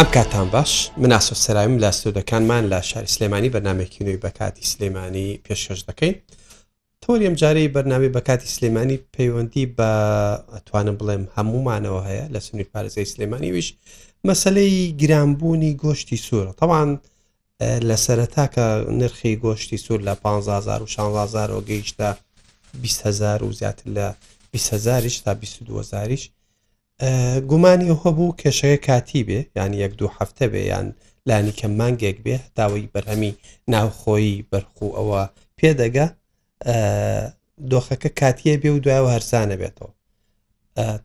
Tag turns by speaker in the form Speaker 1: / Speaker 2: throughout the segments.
Speaker 1: ئەم کاتان باش مناسۆ سرایم لە سودەکانمان لە شار سلێمانی بەنامێکی نوێی بەکاتی سلێمانی پێشکەش دەکەین تۆریم جارەی بەرنامی بەکاتی سلێمانی پەیوەندی بە ئەتوانم بڵێم هەمومانەوە هەیە لە سنووی پارێزەی سلێمانیویش مەسلەی گرانبوونی گۆشتی سوورە تەوان لە سەرەتا کە نرخی گۆشتی سوور لە 15000 و 16000ەوە گەیشتە 200هزار و زیاتر لە 200هزاریش تا 22هزاریش گومانی ئەوە بوو کێشەکە کاتی بێ یان یەک دوو هەفتە بێ یان لانی کە مانگێک بێ داوای بەرهەمی ناوخۆی بەرخو ئەوە پێدەگا دۆخەکە کاتیە بێ و دوایەوە هەرسانە بێتەوە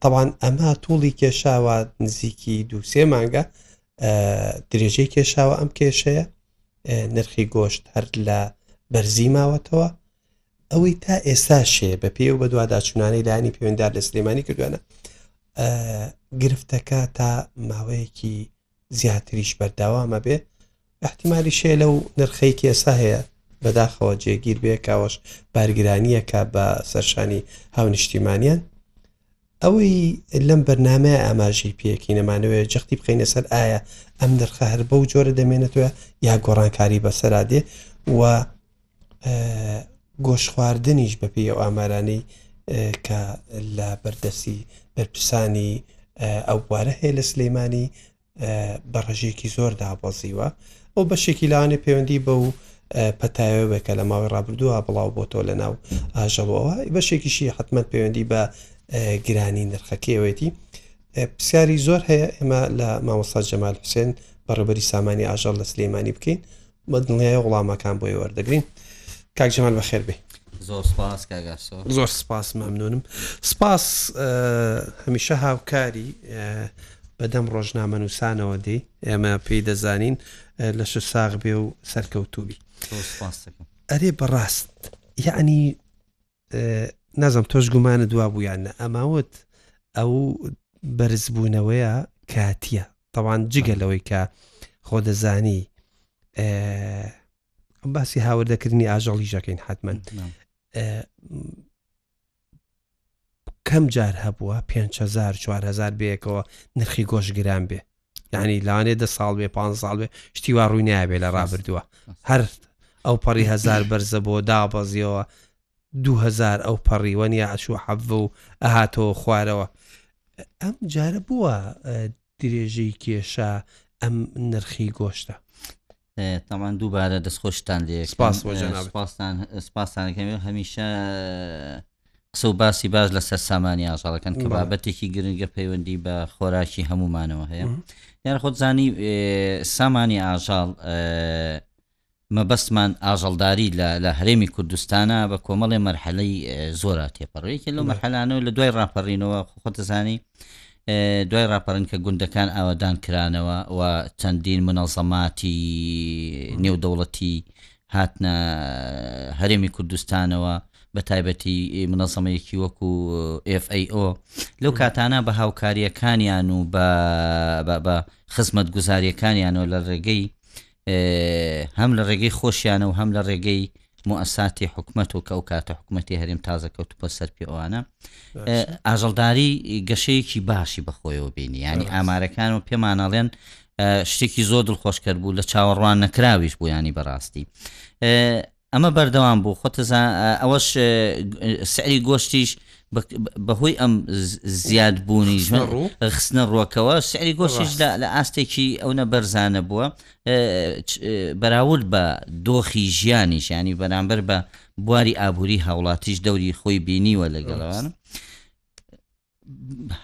Speaker 1: طبعاان ئەمە توڵی کێشاوە نزیکی دووسێ مانگە درێژەی کێشاوە ئەم کێشەیە نرخی گۆشت هەر لە بەرزی ماوەتەوە ئەوەی تا ئێستا شێ بە پێ و بەدوواداچوونانەی لانی پەیوەندار لە سلێمانی کردوانە گرفتەکە تا ماوەیەکی زیاتریش بەرداوامە بێ احتیمالی شێ لەو نرخەی کێسا هەیە بەداخەوە جێگیر بێ کاوەش بارگرانیەکە بە سەرشانی هاونیشتیمانیان ئەوەی لەم بەرنمەیە ئاماژی پێکی نەمانەوەێت جەختی بخینە سەر ئایا ئەم نرخە هەر بەو جۆرە دەمێنێتەوە یا گۆڕانکاری بەسەرا دێ و گۆشتخواردنیش بەپێی ئەو ئامارانەی کە لە بەردەستی بەرپرسانی ئەو بوارە هەیە لە سلەیمانی بە ڕژێکی زۆر دابەزیوە ئەو بەشێکی لاانێ پەیوەندی بە و پەتایەوەێکە لە ماوەی ڕابردووە بڵاو بۆ تۆ لە ناو ئاژەڵەوە بەشێکیشی حتممە پەیوەندی بە گرانی نرخەکەیەوەیەتی پرسیاری زۆر هەیە ئێمە لە مامۆستا جەمال حوسێن بەڕێبەری سامانی ئاژەڵ لە سلەیمانی بکەین بە دڵنیایە وڵامەکان بۆی وەردەگرین کاک جمال بەخێر بێ
Speaker 2: زۆر سپاس کاگاسۆ
Speaker 1: زۆر سپاس مەمنونم سپاس هەمیشە هاوکاری بەدەم ڕۆژنامە نووسانەوە دی ئێمە پێی دەزانین لە شو ساغ بێ و سەرکەوتوبی ئەرێ بەڕاست یعنی نازم تۆش گومانت وا بوو یان نە ئەماوت ئەو بەرزبوونەوەیە کاتیە تەوان جگە لەوەی کە خۆ دەزانی باسی هاوردەکردنی ئاژەڵی ژەکەین حتمما کەم جار هەبووە 5هزار 4هزار بەیەکەوە نرخی گۆشگران بێ یعنی لاانێ دە ساڵ بێ پ ساڵ بێ شتی وا ڕووی نابێ لە ڕابردووە هەر ئەو پەڕی هزار بەرزە بۆ دابەزیەوە دوهزار ئەو پەڕیوەنیا ئەشوو حەڤە و ئەهاتەوە خوارەوە ئەم جارە بووە درێژەی کێشە ئەم نرخی گۆشتە
Speaker 2: تەمان دووبارە دەستخۆشتان لێ سپاسانەکەم هەمیشە قسە و باسی باش لەسەر سامانی ئاژەڵەکەن کە بابەتێکی گرنگە پەیوەندی بە خۆراکی هەمومانەوە هەیە یان خۆت زانی سامانی ئاژاڵ مەبەستمان ئاژەڵداری لە هەرێمی کوردستانە بە کۆمەڵی مەرحەلەی زۆرە تێپەڕێکی لەو مەحلانەوە لە دوای ڕاپەڕینەوە خۆتەزانی دوای ڕاپەڕین کە گوندەکان ئاوەدان کرانەوە و چەندین منەزەماتی نێودەوڵەتی هاتنە هەرێمی کوردستانەوە بە تایبەتی منەزەمەیەکی وەکو FAO لەو کاتانە بە هاوکاریەکانیان و بە خزمەت گوزاریەکانیانەوە لە ڕێگەی هەم لە ڕێگەی خۆشیانە و هەم لە ڕێگەی موساتی حکومت و کە ئەو کاتە حکوومەتتی هەرێم تازە کەوتوپە سەر پێوانە ئاژەڵداری گەشەیەکی باشی بەخۆیەوە بینی ینی ئامارەکان و پێمانەڵێن شتێکی زۆر دڵخۆشکەر بوو لە چاوەڕوان نەکراویش بوو ینی بەڕاستی ئەمە بەردەوام بوو خۆتزا ئەوەش سعری گۆشتیش بەهۆی ئەم زیاد بوونی خستنە ڕووەکەوە سعری گۆشیش لە ئاستێکی ئەو نە بەرزانە بووە بەراورد بە دۆخی ژیانیش ینی بەرامبەر بە بواری ئابووری هاوڵاتیش دەوری خۆی بینیوە لەگەڵوان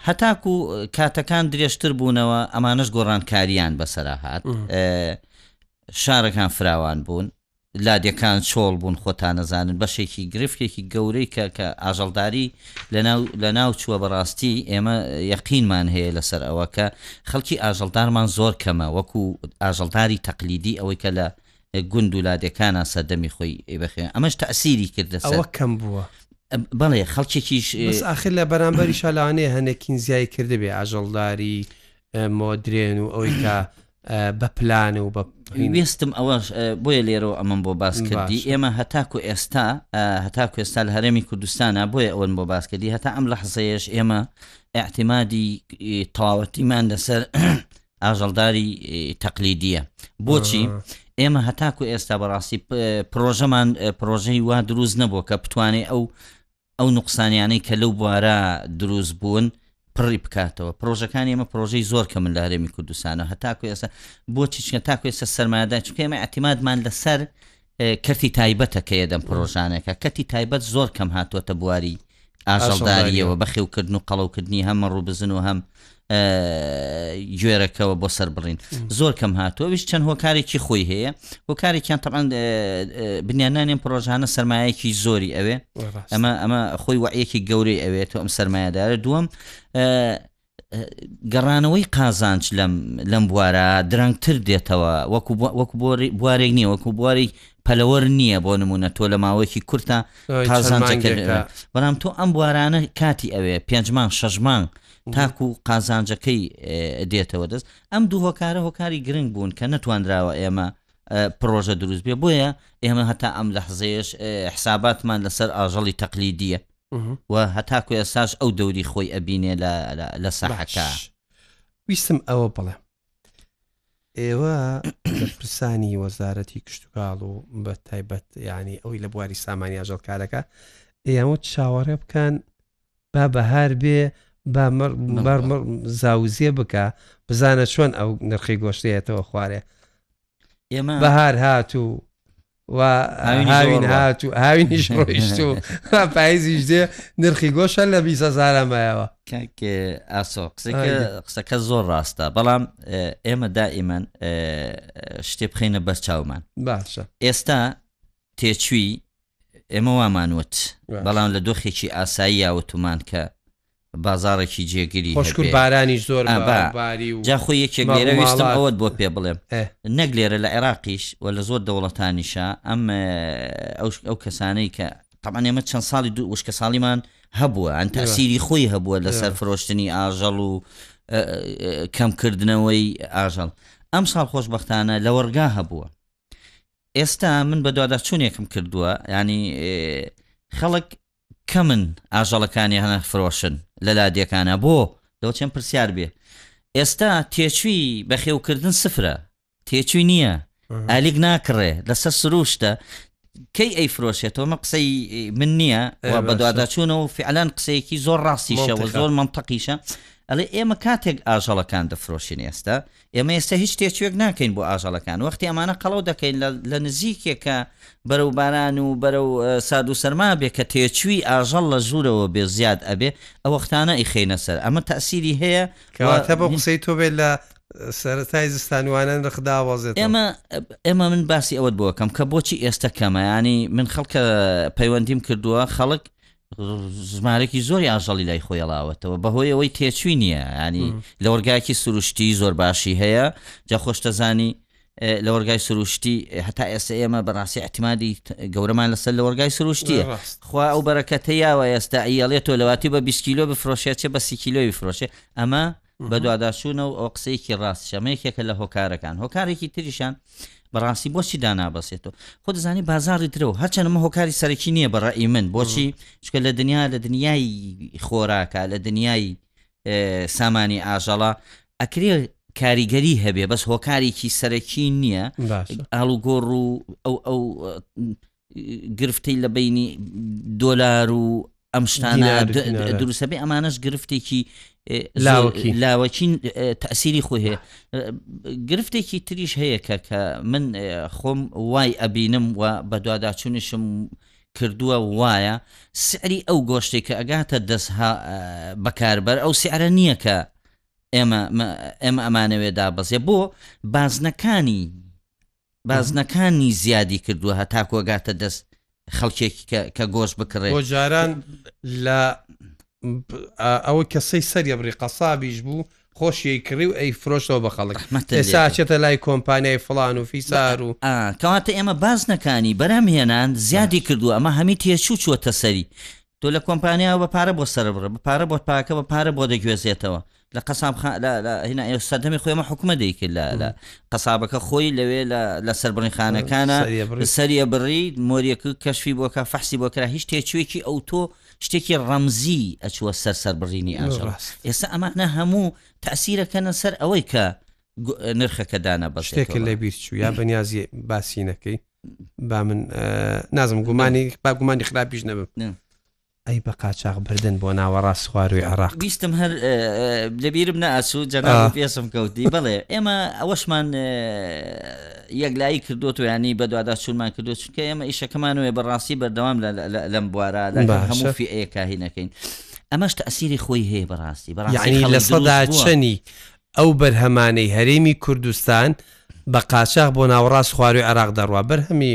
Speaker 2: هەتاکو کاتەکان درێژتر بوونەوە ئەمانەش گۆڕانکاریان بەسەرا هات شارەکان فراوان بوون لادێکان چۆڵ بوون خۆتان نەزانن بەشێکی گرفتێکی گەورەی کە کە ئاژەڵداری لە ناو چووە بەڕاستی ئێمە یەقینمان هەیە لەسەر ئەوە کە خەڵکی ئاژەڵدارمان زۆر کەمە وەکو ئاژەڵداری تەقلیدی ئەوەی کە لە گوند و لادێکانە سەردەمی خۆی بەخێن ئەمەش تاسیری کرد
Speaker 1: لەسەوە کەم بووە
Speaker 2: بەڵێ خەڵکێکیش
Speaker 1: ئاخر لە بەرامبەری شالانێ هەنێکین زیای کردبێ ئاژەڵداری مۆدرێن و ئەوی کە بە پلان و بە
Speaker 2: وێستم ئەوەش بۆیە لێرەوە ئەمەم بۆ باس کردی ئێمە هەتاکو ئێستا هەتا کوێستا لە هەرێمی کوردستانە بۆیە ئەوەن بۆ باس کردی هەتا ئەم لە حزەیەش ئێمە اعتمادی تەواوەتیمان لەسەر ئاژەڵداری تەقلیدییە بۆچی ئێمە هەتاکو ئێستا بەڕاستی پرۆژەمان پرۆژەی وا دروست نەبووە کە بتوانێت ئەو ئەو نقصانیانەی کە لەو بوارە دروست بوون پڕی بکاتەوە پرۆژەکانی ئمە پرۆژەی زۆر کە من لە هەرێمی کوردستانە هەتاکو ئێستا بۆ چیچکە تاکو ئێستا سەرمایدان چکێمە ئەتیمادمان لەسەر کەرتی تایبەتە کە یەدەم پرۆژانەکە کەتی تایبەت زۆر کەم هاتووەتە بواری ئاژەڵداریەوە بە خێوکردن و قەڵەوکردنی هەمە ڕووبزن و هەم گوێرەکەەوە بۆ سەر بڕین زۆر کەم هاتووەویش چەند هۆکارێکی خۆی هەیە هۆکارێکیان تەمان بنیانانێن پرۆژانە سرمایەکی زۆری ئەوێ ئەمە ئەمە خۆی وەعەکی گەورەی ئەوێت و ئەم سرمایهدارە دووەم گەڕانەوەی قازانج لەم لەم بوارە درەنگتر دێتەوە وەکو وەکو بوارێک نییە وەکو بواری پەلەوەر نییە بۆ نمونە تۆ لە ماوەیەکی کورتە قازانجەکە بەڵام تۆ ئەم بوارانە کاتی ئەوێ پێنجمان شەژمان تاکو و قازانجەکەی دێتەوە دەست ئەم دوو هۆکارە هۆکاری گرنگ بوون کە نەتواندراوە ئێمە پرۆژە دروست بێ بۆیە ئێمە هەتا ئەم لە حزێش حساباتمان لەسەر ئاژەڵی تەقلیدیە و هەتاکو ئێستاش ئەو دەوری خۆی ئەبینێ لە سەحەکە
Speaker 1: ویستم ئەوە بڵێ ئێوە پرسانی وەزارەتی کشتتوکاڵ و بە تایبەت ینی ئەوی لە بواری سامانی ئاژەڵکارەکە ئێمە چاوەڕێ بکەن با بەهار بێ زاوزێ بکە بزانە چۆن ئەو نرخی گۆشتێتەوە خوارێ
Speaker 2: ئێمە
Speaker 1: بەهار هات و و هاوین هات و هاوینیش ڕۆیشت و پایزیش دێ نرخی گۆشە لە بیس هزارە مایەوە
Speaker 2: ئاسۆ قسەکە زۆر ڕاستە بەڵام ئێمە دائیمەن شتێ بخینە بەر چاومان
Speaker 1: باشە
Speaker 2: ئێستا تێچووی ئێمە وامانوت بەڵام لە دۆخێکی ئاسایی یاوتمان کە بازاڕێکی جێگری
Speaker 1: خۆ شکور هەبێ بارانیش زۆر ئا بە با باری و
Speaker 2: جا خۆی یەکێک مەڕ و لێرە ویستم ماڵات ئەوەت بۆ پێ بڵێم ئه. نەک لێرە لە عێراقیش و لە زۆر دەوڵەتانیشا ئەم ئەو ئەو کەسانەی کە تەبعەن ئێمە چەند ساڵی دوو وشکەساڵیمان هەبووە ئەن ئه. تەئسیری خۆی هەبووە لە سەر ئه. فرۆشتنی ئاژەڵ و ئه کەم کردنەوەی ئاژەڵ ئەمساڵ خۆشبەختانە لەوەڕگا هەبووە ئێستا من بەدواداچوونێکم کردووە یانی ئه خەڵک کەمن ئاژەڵەکانیان هەنە فرۆشن لە لادێکانە بۆ؟ لەوە چەند پرسیار بێ ئێستا تێچوی بەخێوکردن سفرە تێچوی نییە ئالیک ناکڕێ لەسەر سروشتە کەی ئەی فرۆشێتەوە مە قسەی من نییە بەدواداچوونە و فعلان قسەیەکی زۆر ڕاستیشەوە زۆر منطقیشە ئەڵێ ئێمە کاتێک ئاژەڵەکان دەفرۆشین ئێستا ئێمە ئێستا هیچ تێچووێک ناکەین بۆ ئاژەڵەکان، وەختی ئەمانە قەڵەو دەکەین لە لە نزیکێک کە بەرەو باران و بەرەو سارد و سەرما بێ کە تێچووی ئاژەڵ لە ژوورەوە بێ زیاد ئەبێ ئەو وەختانە ئیخەینە سەر ئەمە تەئسیری هەیە و
Speaker 1: کەواتە بەو قسەی تۆ بێ لە سەرەتای زستان وانە نرخ داوەزێتەوە.
Speaker 2: ئێمە ئێمە من باسی ئەوەت بۆ ئەکەم کە بۆچی ئێستە کەمە یانی من خەڵکە پەیوەندیم کردووە خەڵک ژمارەیەکی زۆری ئاژەڵی لای خۆی ڵاوەتەوە بەهۆی ئەوەی تێچووی نییە ینی لە وەرگایکی سروشتی زۆر باشی هەیە جا خۆشتەزانی لە وەرگای سروشتی هەتا ئێستا ئێمە بەڕاستی احتیمادی گەورەمان لەسەر لە وەرگای سروشتیە خوا ئەو بەرەکەتە یاوە ئێستا ئیەڵێت تۆ لەواتی بە 20 کیلۆ بفرۆشێت چێ بە سی کیلۆی بفرۆشێ ئەمە بەدواداچوونەو ئەوە قسەیەکی ڕاستیشە ئەمە یەکێکە لە هۆکارەکان هۆکارێکی تریشان بەڕاستی بۆچی دانابەسێتەوە خۆ دەزانی بازاری درەوە هەرچەنەمە هۆکاری سەرەکی نییە بەڕێی من بۆچی چکە لە دنیا لە دنیای خۆراکە لە دنیای سامانی ئاژەڵە ئەکرێ کاریگەری هەبێ بەس هۆکارێکی سەرەکی نییە ئاڵوگۆڕ و ئەو ئەو گرفتی لە بینی دۆلار و ئەم شتانە دروستەبێ ئەمانەش گرفتێکی لاوەکی لاوەکی تەسیری خۆی هەیە گرفتێکی تریش هەیە کە کە من خۆم وای ئەبینم و بەدواداچونیشم کردووە وایە سعری ئەو گۆشتێک کە ئەگاتە دەست بەکاربەر ئەو سعرە نییە کە ئێمە ئێمە ئەمانەوێ دابەزێ بۆ بازنەکانی بازنەکانی زیادی کردووە هەتاکۆ گاتە دەست خەڵکێک کە گۆش بکڕێ
Speaker 1: بۆ جاران لە ئەو کەسەی سەری بڕی قەسابیش بوو خۆشی کڕی و ئەی فرۆشەوە بە خەڵک ئێساچێتە لای کۆمپانیای فلان و فیسار و
Speaker 2: کەواتە ئێمە بازنەکانی بەرام هێنان زیادی کردو ئەمە هەمی تێچوو چووەتە سەری تۆ لە کۆمپانیاوە بە پارە بۆ سەر بڕە بە پارە بۆ پاکە بە پارە بۆ دەگوێزێتەوە لە قەساب سەردەمی خۆی ئەمە حکومە دەیکرد لە قەسابەکە خۆی لەوێ لە سەربڕی خانەکانە سەریە بڕی مۆریەکە کەشفی بۆکە فەحسی بۆکرا هیچ تێچوێکی ئەو تۆ شتێکی ڕەمزی ئەچووە سەر سەربڕینی ئاژەڵ ئێستا ئەمانە هەموو تاسیرەکەنە سەر ئەوەی کە نرخەکە دانە بە
Speaker 1: شتێکە لە بیرچوو یا بەنیازی باسیینەکەی با من نازم گومانی با گومانی خراپیش نەبم ئەی بە قاچاغ بردن بۆ ناوەڕاست خوارووی عێڕاق.
Speaker 2: بیستم هەر لە بیرم نەئەچوو جەناب و پێسم کەوتی. بەڵێ ئێمە ئەوەشمان یەکلایی کردووە توانی بەدواداچوونمان کردو چونکە ئێمە ئیشەکەمانەوەێ بەڕاستی بەردەوام لەم بوارە لە هەموو فئەیە کاهینەکەین. ئەمەش تەسیری خۆی هەیە بەڕاستی
Speaker 1: بەڕاستی لە سەدا چەنی ئەو بەرهەمانەی هەرێمی کوردستان بە قاچاق بۆ ناوەڕاست خواروی عراق دەڕوا بەرهەمی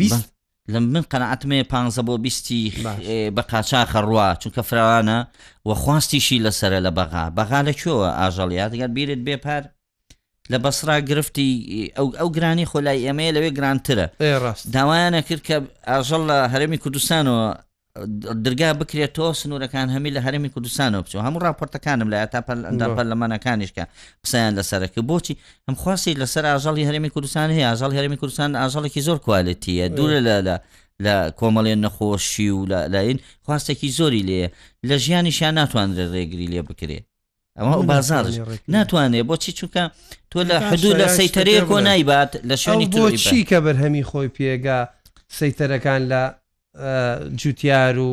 Speaker 2: بیست
Speaker 1: لە
Speaker 2: من قەنەعەتمێ پ بۆ بیستی بە قاچاخە ڕوە چونکە فراوانە و خواستیشی لەسرە لە بەغا بەغا لە کوێوە ئاژەڵیا دەگەر بیرت بێ پار لە بەسرا گرفتی ئەو ئەو گرانی خۆلای ئێمەیە لەوێ گرانترە داوایانە کرد کە ئاژەڵ لە هەرمی کوردستانەوە درگا بکرێتەوە سنوورەکان هەمی لە هەرمی کوردستانەوە بچەوە هەموو راپۆرتەکانم لە تا ئەندام پەرلەمانەکانیشکە قسەیان لەسەرەکە بۆچی ئەم خواستی لەسەر ئاژەڵی هەرمی کوردستان هەیە ئاژەڵ هەرمی کوردستان ئاژەڵێکی زۆر کوالەتیە دوورە لە لە لە کۆمەڵێن نەخۆشی و لە لایین خواستێکی زۆری لێ لە ژیانیشیان ناتوانرێت ڕێگری لێ بکرێت ئەوە بازار ناتوانێ بۆچی چونکە تۆ لە حدود لە سەیتەرێ کۆ نایبات لە شوێنی
Speaker 1: بۆچی کە بەرهەمی خۆی پێگا سەیتەرەکان لە جوتیار و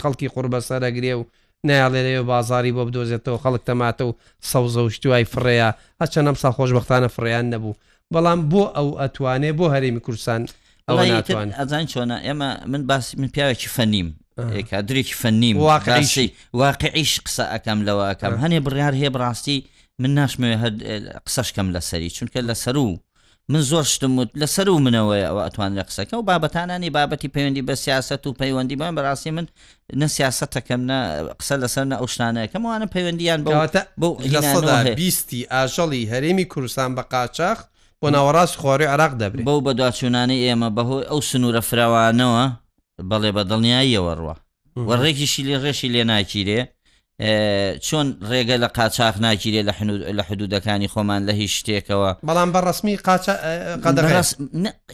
Speaker 1: خەڵکی قڕبەسەرەگرێ و نایاڵێرەیە بازاری بۆ بدۆزێتەوە خەڵک تەماتە و سەوزە و شتوای فڕەیە هەچەنەم سا خۆشببختانە فڕیان نەبوو بەڵام بۆ ئەو ئەتوانێ بۆ هەرێمی کوردستان ئەوە ناتوان
Speaker 2: ئەزان چۆنە ئێمە من باسی من پیاوێکی فەنیم کادرێکی فەنیم واقعیشی واقعیش قسە ئەەکەم لەوە ئەەکەم هەنێ بڕیار هەیە بڕاستی من ناشمەوێ هەر قسەشکەم لەسەری چونکە لەسەر و من زۆر شتم وت لەسەر و منەوەی ئەوە ئەتوان لە قسەکە و بابەتانانی بابەتی پەیوەندی بە سیاست و پەیوەندی بەم بەڕاستی من نە سیاسەت دەکەم نە قسە لەسەر نە ئەو شتانەکەم وانە پەیوەندیان بە کەواتە
Speaker 1: بۆ لە هینانەوە سەدا هەیە. بیستی ئاژەڵی هەرێمی کوردستان بە قاچاخ بۆ ناوەڕاستی خوارووی عێراق دەبرێت.
Speaker 2: بەو بەدواچوونانەی ئێمە بەهۆی ئەو سنوورە فراوانەوە بەڵێ بە دڵنیاییەوە ڕوا و ڕێکیشی لێ ڕێشی لێ ناکیرێ چۆن ڕێگە لە قاچاخ ناگیرێ لە حدودەکانی خۆمان لە هیچ شتێکەوە؟
Speaker 1: بەڵام بە ڕەسمی قاچ قەدەغە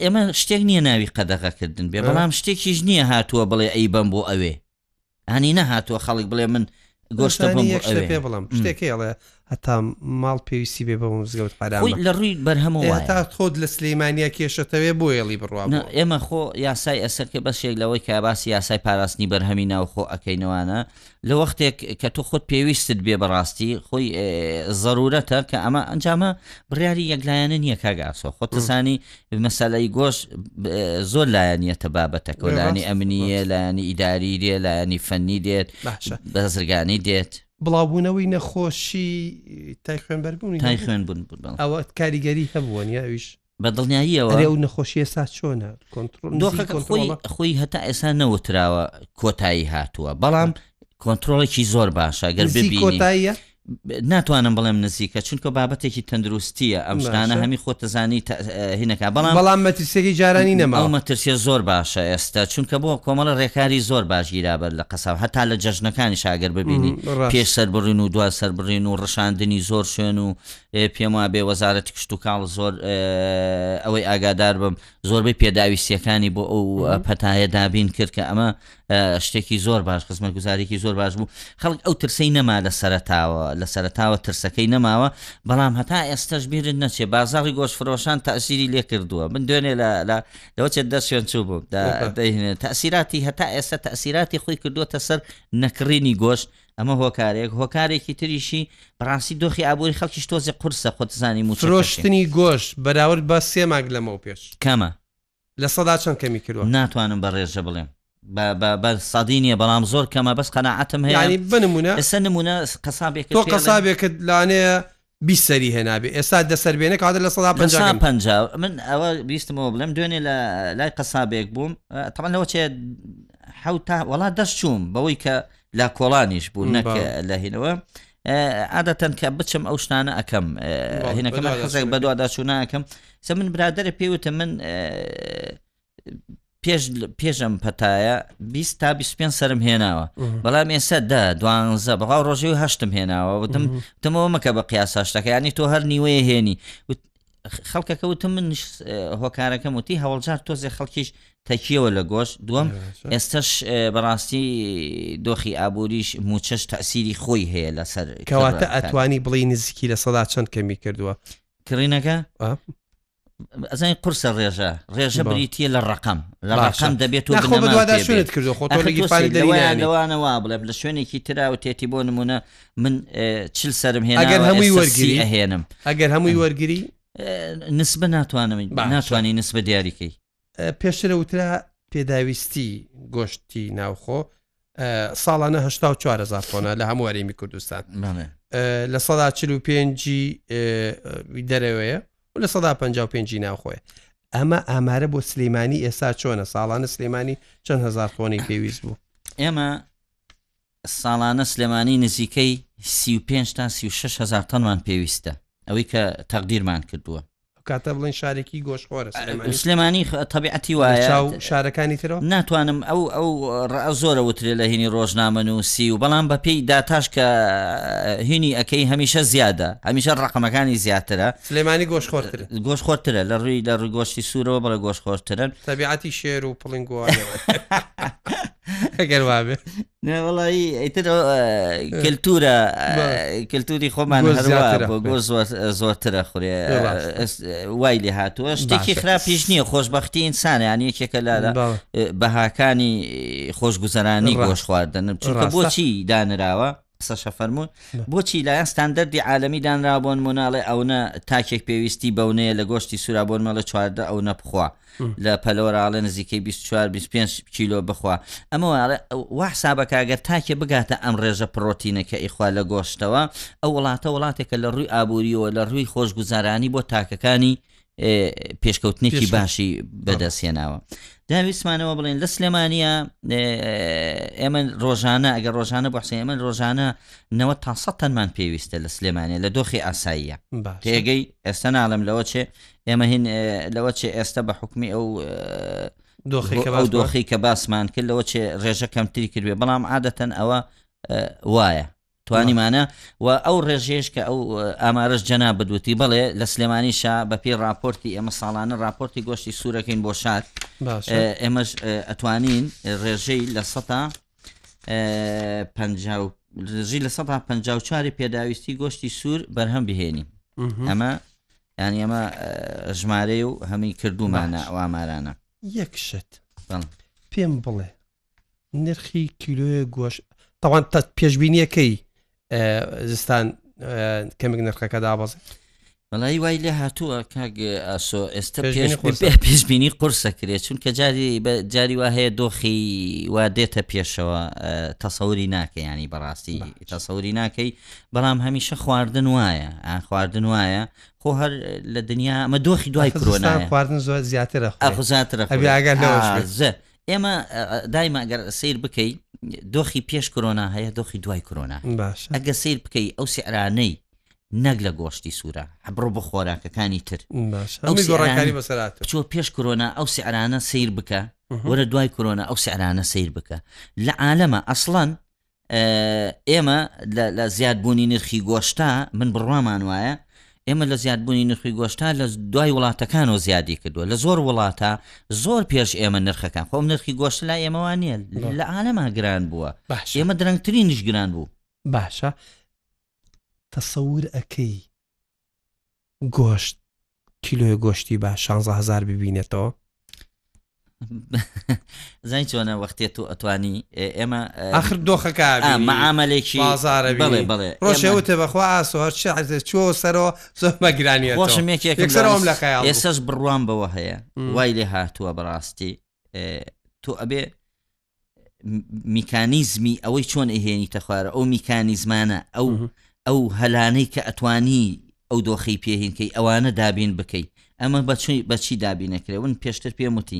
Speaker 2: ئێمە شتێک نییە ناوی قەدەغەکردن بێ بەڵام شتێکیش نییە هاتووە بڵێ ئەی بەم بۆ ئەوێ ئەنی نەهاتووە خەڵک بڵێ من گۆشتە
Speaker 1: بڵێ شتێکێڵێ هەتا ماڵ پێویستی بێ بەو مزگەوت حرامە
Speaker 2: لە ڕووی بەرهەمە وایە
Speaker 1: تا خۆت لە سلەیمانیا کێشەتەوێ بۆ ێڵی بڕوا
Speaker 2: ئێمە خۆ یاسای ئەسەر کە بەشێک لەوەی کە باسی یاسای پاراستنی بەرهەمی ناوخۆ ئەەکەینەوانە لە وەختێک کە تو خۆت پێویستت بێ بەڕاستی خۆی ضرورەتە کە ئەمە ئەنجامە بڕیاری یەکلایەنە نییە کاگاسۆ خۆتەسانی مەسەلەی گۆش زۆر لایەنیەتە بابەتەکە لایانی ئەمنیە لایانی ئیداری دێ لایانی فەنی دێت بەزرگانی دێت
Speaker 1: بڵاوبوونەوەی نەخۆشی تای خوێنبەربوونی
Speaker 2: تای خوێن بوون
Speaker 1: ئەوە کاریگەری هەبووە نیاویش
Speaker 2: بە دڵنیاییەوە
Speaker 1: ئەو نەخۆشیە سا چۆنە
Speaker 2: کۆنتترۆلۆی خۆی هەتا ئێسا نەوتراوە کۆتایی هاتووە بەڵام کۆنتترۆڵێکی زۆر باشە گەر ببی
Speaker 1: کۆتاییە
Speaker 2: ناتوانم بڵێم نزیکە چونکە بابەتێکی تەندروست چیە ئەم شتانە هەمی خۆتەزانی هینەکە بەڵام
Speaker 1: بەڵام مەترسیەکەی جارانی نەما ئەو
Speaker 2: مەترسیە زۆر باشە ئێستا چونکە بۆ کۆمەڵە ڕێکاری زۆر باش گیرابەر لە قەسا هەتا لە جەژنەکانی شاگەر ببینی پێش سەر بڕین و دوا سەر بڕین و ڕشاندنی زۆر شوێن و پێم وا بێ وەزارەتی کشت و کاڵ زۆر ئەوەی ئاگادار بم زۆربەی پێداویستیەکانی بۆ ئەو پەتایە دابین کرد کە ئەمە شتێکی زۆر باش خزمەت گوزاریکی زۆر باش بوو خەڵک ئەو ترسەی نەما لە سەرتاوە لە سەرتاوە ترسەکەی نەماوە بەڵام هەتا ئێستش بیرن نەچێ بازاری گۆش فرۆشان تاسیری لێ کردووە من دوێنێ لە لەوەچێت دە شوێن چوو بوو تاسیراتی هەتا ئێستا تاسیراتی خۆی کردووەتە سەر نەکڕینی گۆشت ئەمە هۆکارێک هۆکارێکی تریشی بەڕاستی دۆخی ئابووری خەڵکیش تۆزی قورسە خۆتزانی
Speaker 1: موچرۆشتنی گۆشت بەراورد بە سێماگ لەمەەوە پێش
Speaker 2: کەمە
Speaker 1: لە سەدا چەند کەمی کردوە؟
Speaker 2: ناتوانم بە ڕێژە بڵێم بە بە بە سەدی نیە بەڵام زۆر کەمە بەس قەناعەتم
Speaker 1: هەیە یانی
Speaker 2: بە نمونە ئێستا نمونە قەسابێکت
Speaker 1: تۆ پێ بڵێم، قەسابێکت لانەیە بیست سەری هێنابێ ئێستا دە سەر بێنێ کەواتە لە سەدا
Speaker 2: لە پەنجا سا کەم پەنجا من ئەوە بیستمەوە بڵێم دوێنێ لە لای قەسابێک بووم ئە، تەبەن لەوە چێ حەوت تا وەڵا دەست چووم بەوەی کە لا کۆڵانیش بوو م، نەک بەڵێ. لە هینەوە عادەتەن کە بچم ئەو شتانە ئەەکەم هێنەکە من حەزێک بەدواداچوو ناکەم سە من برادرە پێوتە من پێش پێشم پەتایە 20 تا 25 سرم هێناوە بەڵام ئێستا دە دوانزە بەڵاو ڕۆژەوە هەشتم هێناوە وتم تمەوە مەکە بە قیاساشتەکە ینی تۆ هەر نیوەیە هێنی خەڵکەکە وتم من هۆکارەکەم وتی هەوڵجار تۆزێ خەڵکیش تەکیەوە لە گۆش دووەم ئێستش بەڕاستی دۆخی ئابووریش موچەش تاسیری خۆی هەیە لەسەر
Speaker 1: کەواتە ئەتوانی بڵی نزیکی لە سەدا چەند کەمی کردووە
Speaker 2: کڕینەکە ئەزانی قرسە ڕێژە ڕێژە بریتە لە ڕقم لە ڕقم دەبێت لەوانەوە بڵێ لە شوێنێکی تراوتێتی بۆ نمونە من چل سرم هێنا
Speaker 1: ئەگەر هەمووی وەرگری
Speaker 2: ئەهێنم
Speaker 1: ئەگەر هەمووی وەرگری
Speaker 2: نسبە ناتوانم ناتوانانی نسبە دیاریکەی
Speaker 1: پێشترە وترا پێداویستی گۆشتی ناوخۆ ساڵانە هشتا و چوارزار خۆنا لە هەموو وەرێمی کوردستان لە سەدا چل و پێنجی دەرەوەیە و لە سەدا پ پێنجی ناوخۆی ئەمە ئامارە بۆ سلەیمانی ئێستا چۆنە ساڵانە سلێمانی چەند هزار خۆنی پێویست بوو
Speaker 2: ئێمە ساڵانە سلێمانی نزیکەی سی و پێنج تا سی و شەش هەزار تەنمان پێویستە ئەوەی کە تەقدیرمان کردووە.
Speaker 1: کاتە بڵێن شارێکی گۆشتخۆرە
Speaker 2: سلێمانی؟ سلێمانی تەبیعەتی وایە.
Speaker 1: لە چاو شارەکانی ترەوە؟
Speaker 2: ناتوانم ئەو ئەو ڕەئە زۆرە وترێ لە هینی ڕۆژنامەنووسی و بەڵام بە پێی داتاش کە هینی ئەکەی هەمیشە زیادە هەمیشە ڕەقەمەکانی زیاترە.
Speaker 1: سلێمانی گۆشتخۆرترە؟
Speaker 2: گۆشتخۆرترە لە ڕووی لە ڕووی گۆشتی سوورەوە بەڵێ گۆشتخۆرترن.
Speaker 1: تەبیعەتی شێر و پڵنگووانەوە. ئەگەر وابێ
Speaker 2: وڵی ئەیتر کللتورە کللتوری خۆمان زۆرترە خورێ وای لێ هاتووە شتێکی خراپیش نییە خۆشببختی ئینسان یان یەکێکە لا بەهاکانی خۆشگوزەرانی گۆش خواردن چونکە بۆچی دانراوە قسەشە فەرموون بۆچی لایەن ستاندەری عالمی دانرا بۆن مناڵێ ئەوە تاکێک پێویستی بەونەیە لە گۆشتی سورا بۆن مەڵە چواردە ئەو نەبخوا لە پەلۆراڵێ نزیکەی 24 25 کیلۆ بخوا ئەمە وا حسابەکە گەر تاکێ بگاتە ئەم ڕێژە پرۆتینەکە ئیخوا لە گۆشتەوە ئەو وڵاتە وڵاتێکە لە ڕووی ئابووریەوە لە ڕووی خۆشگوزارانی بۆ تاکەکانی پێشکەوتنێکی باشی بەدەست هێناوە داویستمانەوە بڵێن لە سلێمانە ئێمە ڕۆژانە ئەگەر ڕۆژانە بەحسێ ئێمە ڕۆژانە نەوە تا سە تەنمان پێویستە لە سلێمانە لە دۆخی ئاساییە تێگەی ئێستا ناڵم لەوە چێ ئێمە هین لەوە چێ ئێستا بە حکومی ئەو دۆخی کە باسمان کرد لەوە چێ ڕێژە کەمتری کردێ بەڵام عادەتەن ئەوە وایە توانیمانە و ئەو ڕێژەیەش کە ئەو ئامارەش جەنابت وتی بەڵێ لە سلێمانیشا بەپێی ڕاپۆرتی ئێمە ساڵانە ڕاپۆرتی گۆشتی سوورەکەین بۆ شار باشە ئێمەش ئەتوانین ڕێژەی لە سەتا پەنجا و ڕێژی لە سەدا پ چواری پێداویستی گۆشتی سوور بەرهەم بهێنین مهم. ئەمە یان ئێمە ژمارەی و هەمی کردومانە باشە. ئەو ئامارانە
Speaker 1: یەک شت بەڵێ. پێم بڵێ نرخی کیلۆیە گۆش تاوان پێشببینیەکەی زستان کەمێک نرخەکە دابەزێت
Speaker 2: بەڵی وای لێ هاتووە کاگ ئاسۆ ئێستا پێشببینی قرسە کرێت چونکە جاری جاری وا هەیە دۆخی وا دێتە پێشەوە تەسەوری ناکە ینی بەڕاستی تەسەوری ناکەی بەڵام هەمیشە خواردن وایە ئا خواردن وایە خۆ هەر لە دنیا ئەمە دۆخی دوای کرۆنا
Speaker 1: خواردن زۆر زیاترە
Speaker 2: ئەخزاترە ئەگەر ئێمە دایمە گەر سیر بکەی دۆخی پێش کرۆنا هەیە دۆخی دوای کرۆنا باش ئەگە سیر بکەی ئەو سعرانەی نەک لە گۆشتی سوورە هەبڕۆ بۆ خۆراکەکانی تر گۆڕەکانی بەسەرات چۆ پێش کرۆنا ئەو سعرانە سیر بکە وەرە دوای کرۆنا ئەو سعرانە سیر بکە لە عالەمە ئەسڵەن ئێمە لە زیادبوونی نرخی گۆشتا من بڕوامان وایە ئێمە لە زیادبوونی نرخی گۆشتا لە دوای وڵاتەکانەوە زیادی کردووە لە زۆر وڵاتە زۆر پێش ئێمە نرخەکان خۆم نرخی گۆشت لا ئێمەوان نیە لە عاالەما گران بووە ئێمە درەنگترینیش گران بوو
Speaker 1: باشە تەسەور ئەەکەی گۆشت کیلۆی گۆشتی بە شانزە هزار ببینێتەوە
Speaker 2: زای چۆنە وەختێت و ئەتوانی ئێمە
Speaker 1: آخر دۆخەکە
Speaker 2: معاملێکی
Speaker 1: بڵێ بڵێ ڕۆژەوتە بەخوا ئاسۆ هەرچ چۆ سەرەوە زۆر بەگرانی
Speaker 2: خۆشم یەکێکسەرم لە خەیاڵ ئێسش بڕوام بەوە هەیە وای لێ هاتووە بەڕاستی تۆ ئەبێ میکانیزمی ئەوەی چۆن ئەهێنیتە خوارە ئەو میکانیزمانە ئەو ئەو هەلانەی کە ئەتوانی ئەو دۆخی پێهینکەی ئەوانە دابین بکەیت ئەمە بەچی بەچی دابینەکرێون پێشتر پێم وتی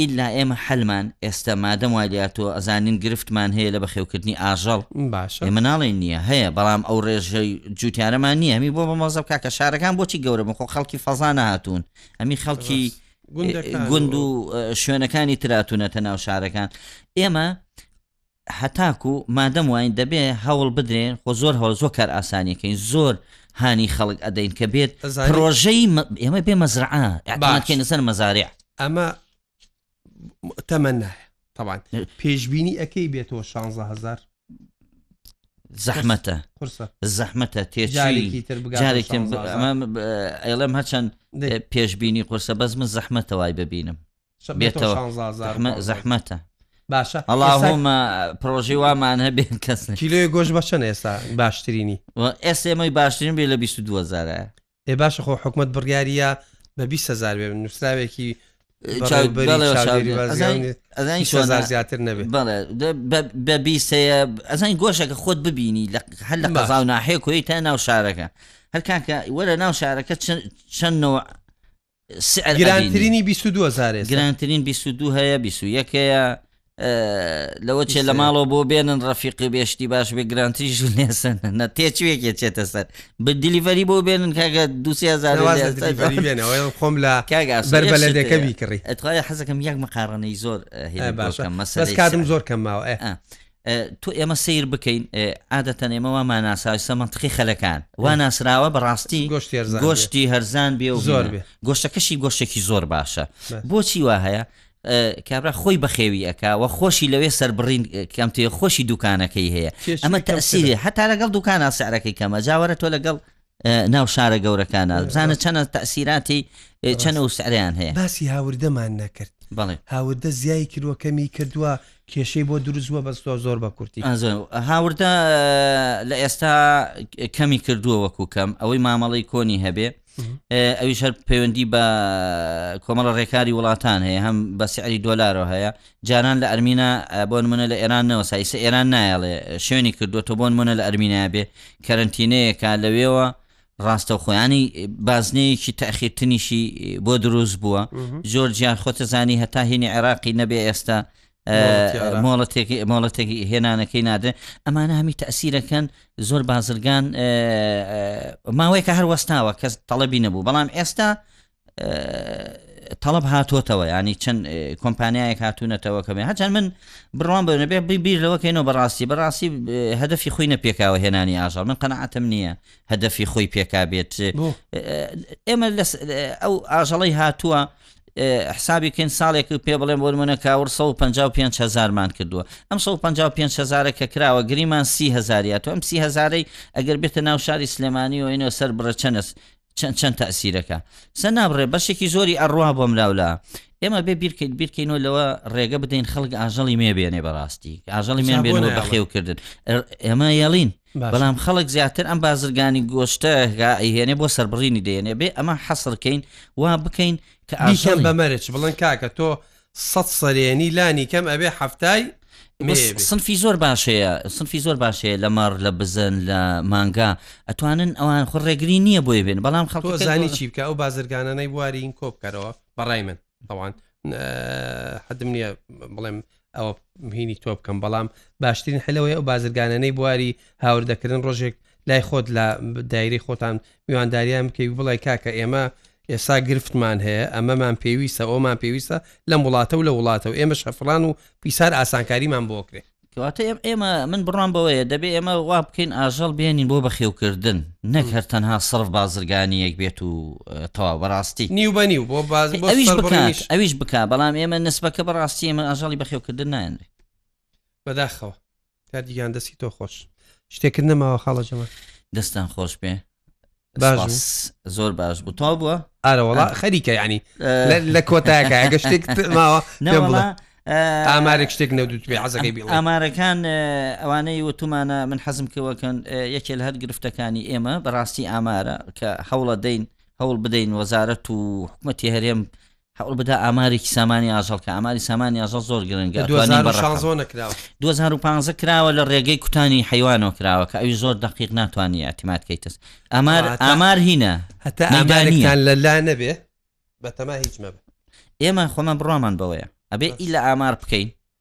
Speaker 2: ئللا ئێمە حەلمان ئێستا مادەم وایاتۆ ئەزانین گرفتمان هەیە لە بەخێوکردنی ئاژەڵ
Speaker 1: باشە
Speaker 2: مناڵی نییە هەیە بەڵام ئەو ڕێژەی جووتارەمان نییە هەمی بۆ بە مەزەب کاکە شارەکان بۆچی گەورە بخۆ خەڵکی فەزا نهاتوون ئەمی خەڵکی گوند و شوێنەکانی تراتونەتە ناو شارەکان ئێمە هەتاکو مادەم واین دەبێ هەوڵ بدرێن خۆ زۆر هەوڵ زۆر کار ئاسانیەکەین زۆر هانی خەڵک ئەدەین کە بێت ڕۆژەی ئێمە بێ مەزرعە ئەتانکەینە سەر مەزارع
Speaker 1: ئەمە تەمەە تەوان پێشببینی ئەەکەی بێتەوە 16هزار
Speaker 2: زەحمەتە زەحمەتە تێجارێکی تر بگارێکی ئەڵێم هەچەند پێشببینی قورسە بەس من زەحمەتە وای ببینم بێتەوە زەحمەتە
Speaker 1: باشە
Speaker 2: ئەڵاهۆمە پرۆژی وامان هەبێن کەس
Speaker 1: کیلۆی گۆش بەچەند ئێستا باشترینی
Speaker 2: ئێس ئێمەی باشترین بێ لە 22زارە
Speaker 1: ئێ باشە خۆ حکومەت بڕیاریە بە 20 هزار بێ نووسراوێکی زیاتر نەبێت
Speaker 2: بە بیسەیە ئەزانی گۆشەکە خۆت ببینی لە هەر لە قەزااو ناحەیە کۆی تا ناو شارەکە هەر کاکە وەرە ناو شارەکە چەندەوە سعر
Speaker 1: گرانترینی بیست و دوو هەزار ئێستا.
Speaker 2: گرانترین بیست و دوو هەیە بیست و یەک هەیە لەوە چێ لە ماڵەوە بۆ بێنن ڕەفیقی بێشتی باش بێ گرانتری ژ نێسن نە تێچوێکێ چێتە سەر بدلیڤەری بۆ بێنن کاگە دوسێ هزار
Speaker 1: خۆم لە بەر بەلەدەکە بیکڕی
Speaker 2: ئەتخوای حەزەکەم یەک مقارنەی زۆر
Speaker 1: باشکەم مەسەر کاتم زۆر کەم ماوە
Speaker 2: تۆ ئێمە سیر بکەین عادەتەن ئێمە وامان ناساویسە منتقی خەلەکان وا ناسراوە بەڕاستی گۆشتی گۆشتی هەرزان بێ و
Speaker 1: زۆر بێ
Speaker 2: گۆشتەکەشی گۆشتێکی زۆر باشە بۆچی وا هەیە کابرا خۆی بەخێوی ئەکەوە خۆشی لەوێ سربڕین کەمتێ خۆشی دوکانەکەی هەیە ئەمە تەسیری هەتا لەگەڵ دوکانە سعرەکەی کەمە جاوەرە تۆ لەگەڵ ناو شارە گەورەکانە بزانە چەنە تەسیراتی چەنە و سعریان هەیە
Speaker 1: باسی هاوردەمان نەکرد
Speaker 2: بەڵێ
Speaker 1: هاوردە زیای کردووە کەمی کردووە کێشەی بۆ دروستوە بەس تۆ زۆر بە کورتی
Speaker 2: هاوردە لە ئێستا کەمی کردووە وەکو کەم ئەوەی مامەڵی کۆنی هەبێ ئەوی شەر پەیوەندی بە کۆمەڵە ڕێکاری وڵاتان هەیە هەم بە سعری دۆلارەوە هەیە جاران لە ئەرمینا بۆنمونە لە ئێران نەوەسا ئیسە ئێران نایەڵێ شوێنی کردو تۆ بۆنمونە لە ئەرمینای بێ کەرنتینەیەکە لەوێوە ڕاستە خۆیانی بازنەیەکی تاخیرتنیشی بۆ دروست بووە زۆر جیان خۆتەزانی هەتا هینی عێراقی نەبێ ئێستا مۆڵەتێکی مۆڵەتێکی هێنانەکەی نادرێ ئەمانە هەمی تەسیرەکەن زۆر بازرگان ماوەیەکە هەر وەستاوە کەس تەڵەبی نەبوو بەڵام ئێستا تەڵب هاتووەتەوە ینی چەند کۆمپانیایەک هاتوونەتەوە کەمێ هەچەند من بڕوان بە نەبێ بیر لەوەکەینەوە بەڕاستی بەڕاستی هەدەفی خۆی نەپێکاوە هێنانی ئاژەڵ من قەنەعاتم نییە هەدەفی خۆی پێکا بێت ئێمە ئەو ئاژەڵی هاتووە حسابی کەین ساڵێک پێ بڵێم بۆ منە کاور 155 هزارمان کردووە ئەم 155 هزارە کە کراوە گریمان سی هزاریات ئەم سی هزارەی ئەگەر بێتە ناو شاری سلێمانی و ئەینەوە سەر بڕەچەنەس چەند چەند تەسیرەکە سە نابڕێ بەشێکی زۆری ئەڕوا بۆم لاولا ئێمە بێ بیرکەیت بیرکەینەوە لەوە ڕێگە بدەین خەڵک ئاژەڵی مێ بێنێ بەڕاستی ئاژەڵی مێن بێنەوە بەخێوکردن ئێمە یاڵین بەڵام خەڵک زیاتر ئەم بازرگانی گۆشتە هێنێ بۆ سربڕینی دێنێ بێ ئەمە حەسرکەین وا بکەین
Speaker 1: کە ئاشەڵ بەمەرج بڵند کاکە تۆ سەد سەرێنی لانی کەم ئەبێ حەفتای
Speaker 2: سنفی زۆر باشەیە سنفی زۆر باشەیە لە مەڕ لە بزن لە مانگا ئەتوانن ئەوان خۆ ڕێگری نییە بۆی بێن بەڵام
Speaker 1: خەڵزانی چی بکە ئەو بازرگانانەی بوارین کۆ بکەرەوە بەڕای من ئەوان حدم نییە بڵێم ئەوە مهینی تۆ بکەم بەڵام باشترین حلەوەی ئەو بازرگانانەی بواری هاوردەکردن ڕۆژێک لای خۆت لە دایری خۆتان میوانداریان بکەی بڵێ کاکە ئێمە ئێستا گرفتمان هەیە، ئەمەمان پێویستە، ئەومان پێویستە لەم وڵاتە و لە وڵاتە و ئێمەش هەفران و پیسار ئاسانکاریمان بۆ کرێ.
Speaker 2: کەواتە ئێم- ئێمە من بڕوام بەوەیە دەبێ ئێمە وا بکەین ئاژەڵ بێنین بۆ بەخێوکردن نەک هەر تەنها سەرف بازرگانیەک بێت و اه، تەواو بەڕاستی
Speaker 1: نیو بە نیو بۆ باز بۆ
Speaker 2: ئەویش بکات سەربڕینیش ئەویش بکا بەڵام ئێمە نسبەکە بەڕاستی ئێمە ئاژەڵی بەخێوکردن نایەنرێ
Speaker 1: بەداخەوە کاردیگان دەستی تۆ خۆش شتێکرد نەماوە خاڵە جەمە
Speaker 2: دەستان خۆش پێ باش زۆر باش بوو تا بووە
Speaker 1: ئارەوەڵا خەریکە ینی لە کۆتاکە ئەگە شتێک ماوە نەوەڵە ئامارێک شتێک نەدوت بێ عزەکەی بڵ
Speaker 2: ئامارەکان ئەوانەی وتومانە من حەزم کەوەکەن یەکێل هەر گرفتەکانی ئێمە بەڕاستی ئامارە کە هەوڵە دەین هەوڵ بدەین وەزارەت و حکوومەتتی هەرێم هەوڵبدە ئامارێکی سامانی ئاژەڵ کە ئاماری سامانی ئاژەڵ زۆر گرنگە لە ئەتوانین بە ڕەقەم. 2016 نەکراوە. 2015 کراوە لە ڕێگەی کوتانی حەیوانەوە کراوە کە ئەویش زۆر دەقیق ناتوانی ئیعتیماد کەیتس ئامار هەتا ئامار هینە
Speaker 1: هەتا مەیدانییە. ئامارێکتان لە لا نەبێ بەتەما هیچ مەبە.
Speaker 2: ئێمە خۆمان بڕوامان بەوەیە ئەبێ ئی بەس. لە ئامار بکەین.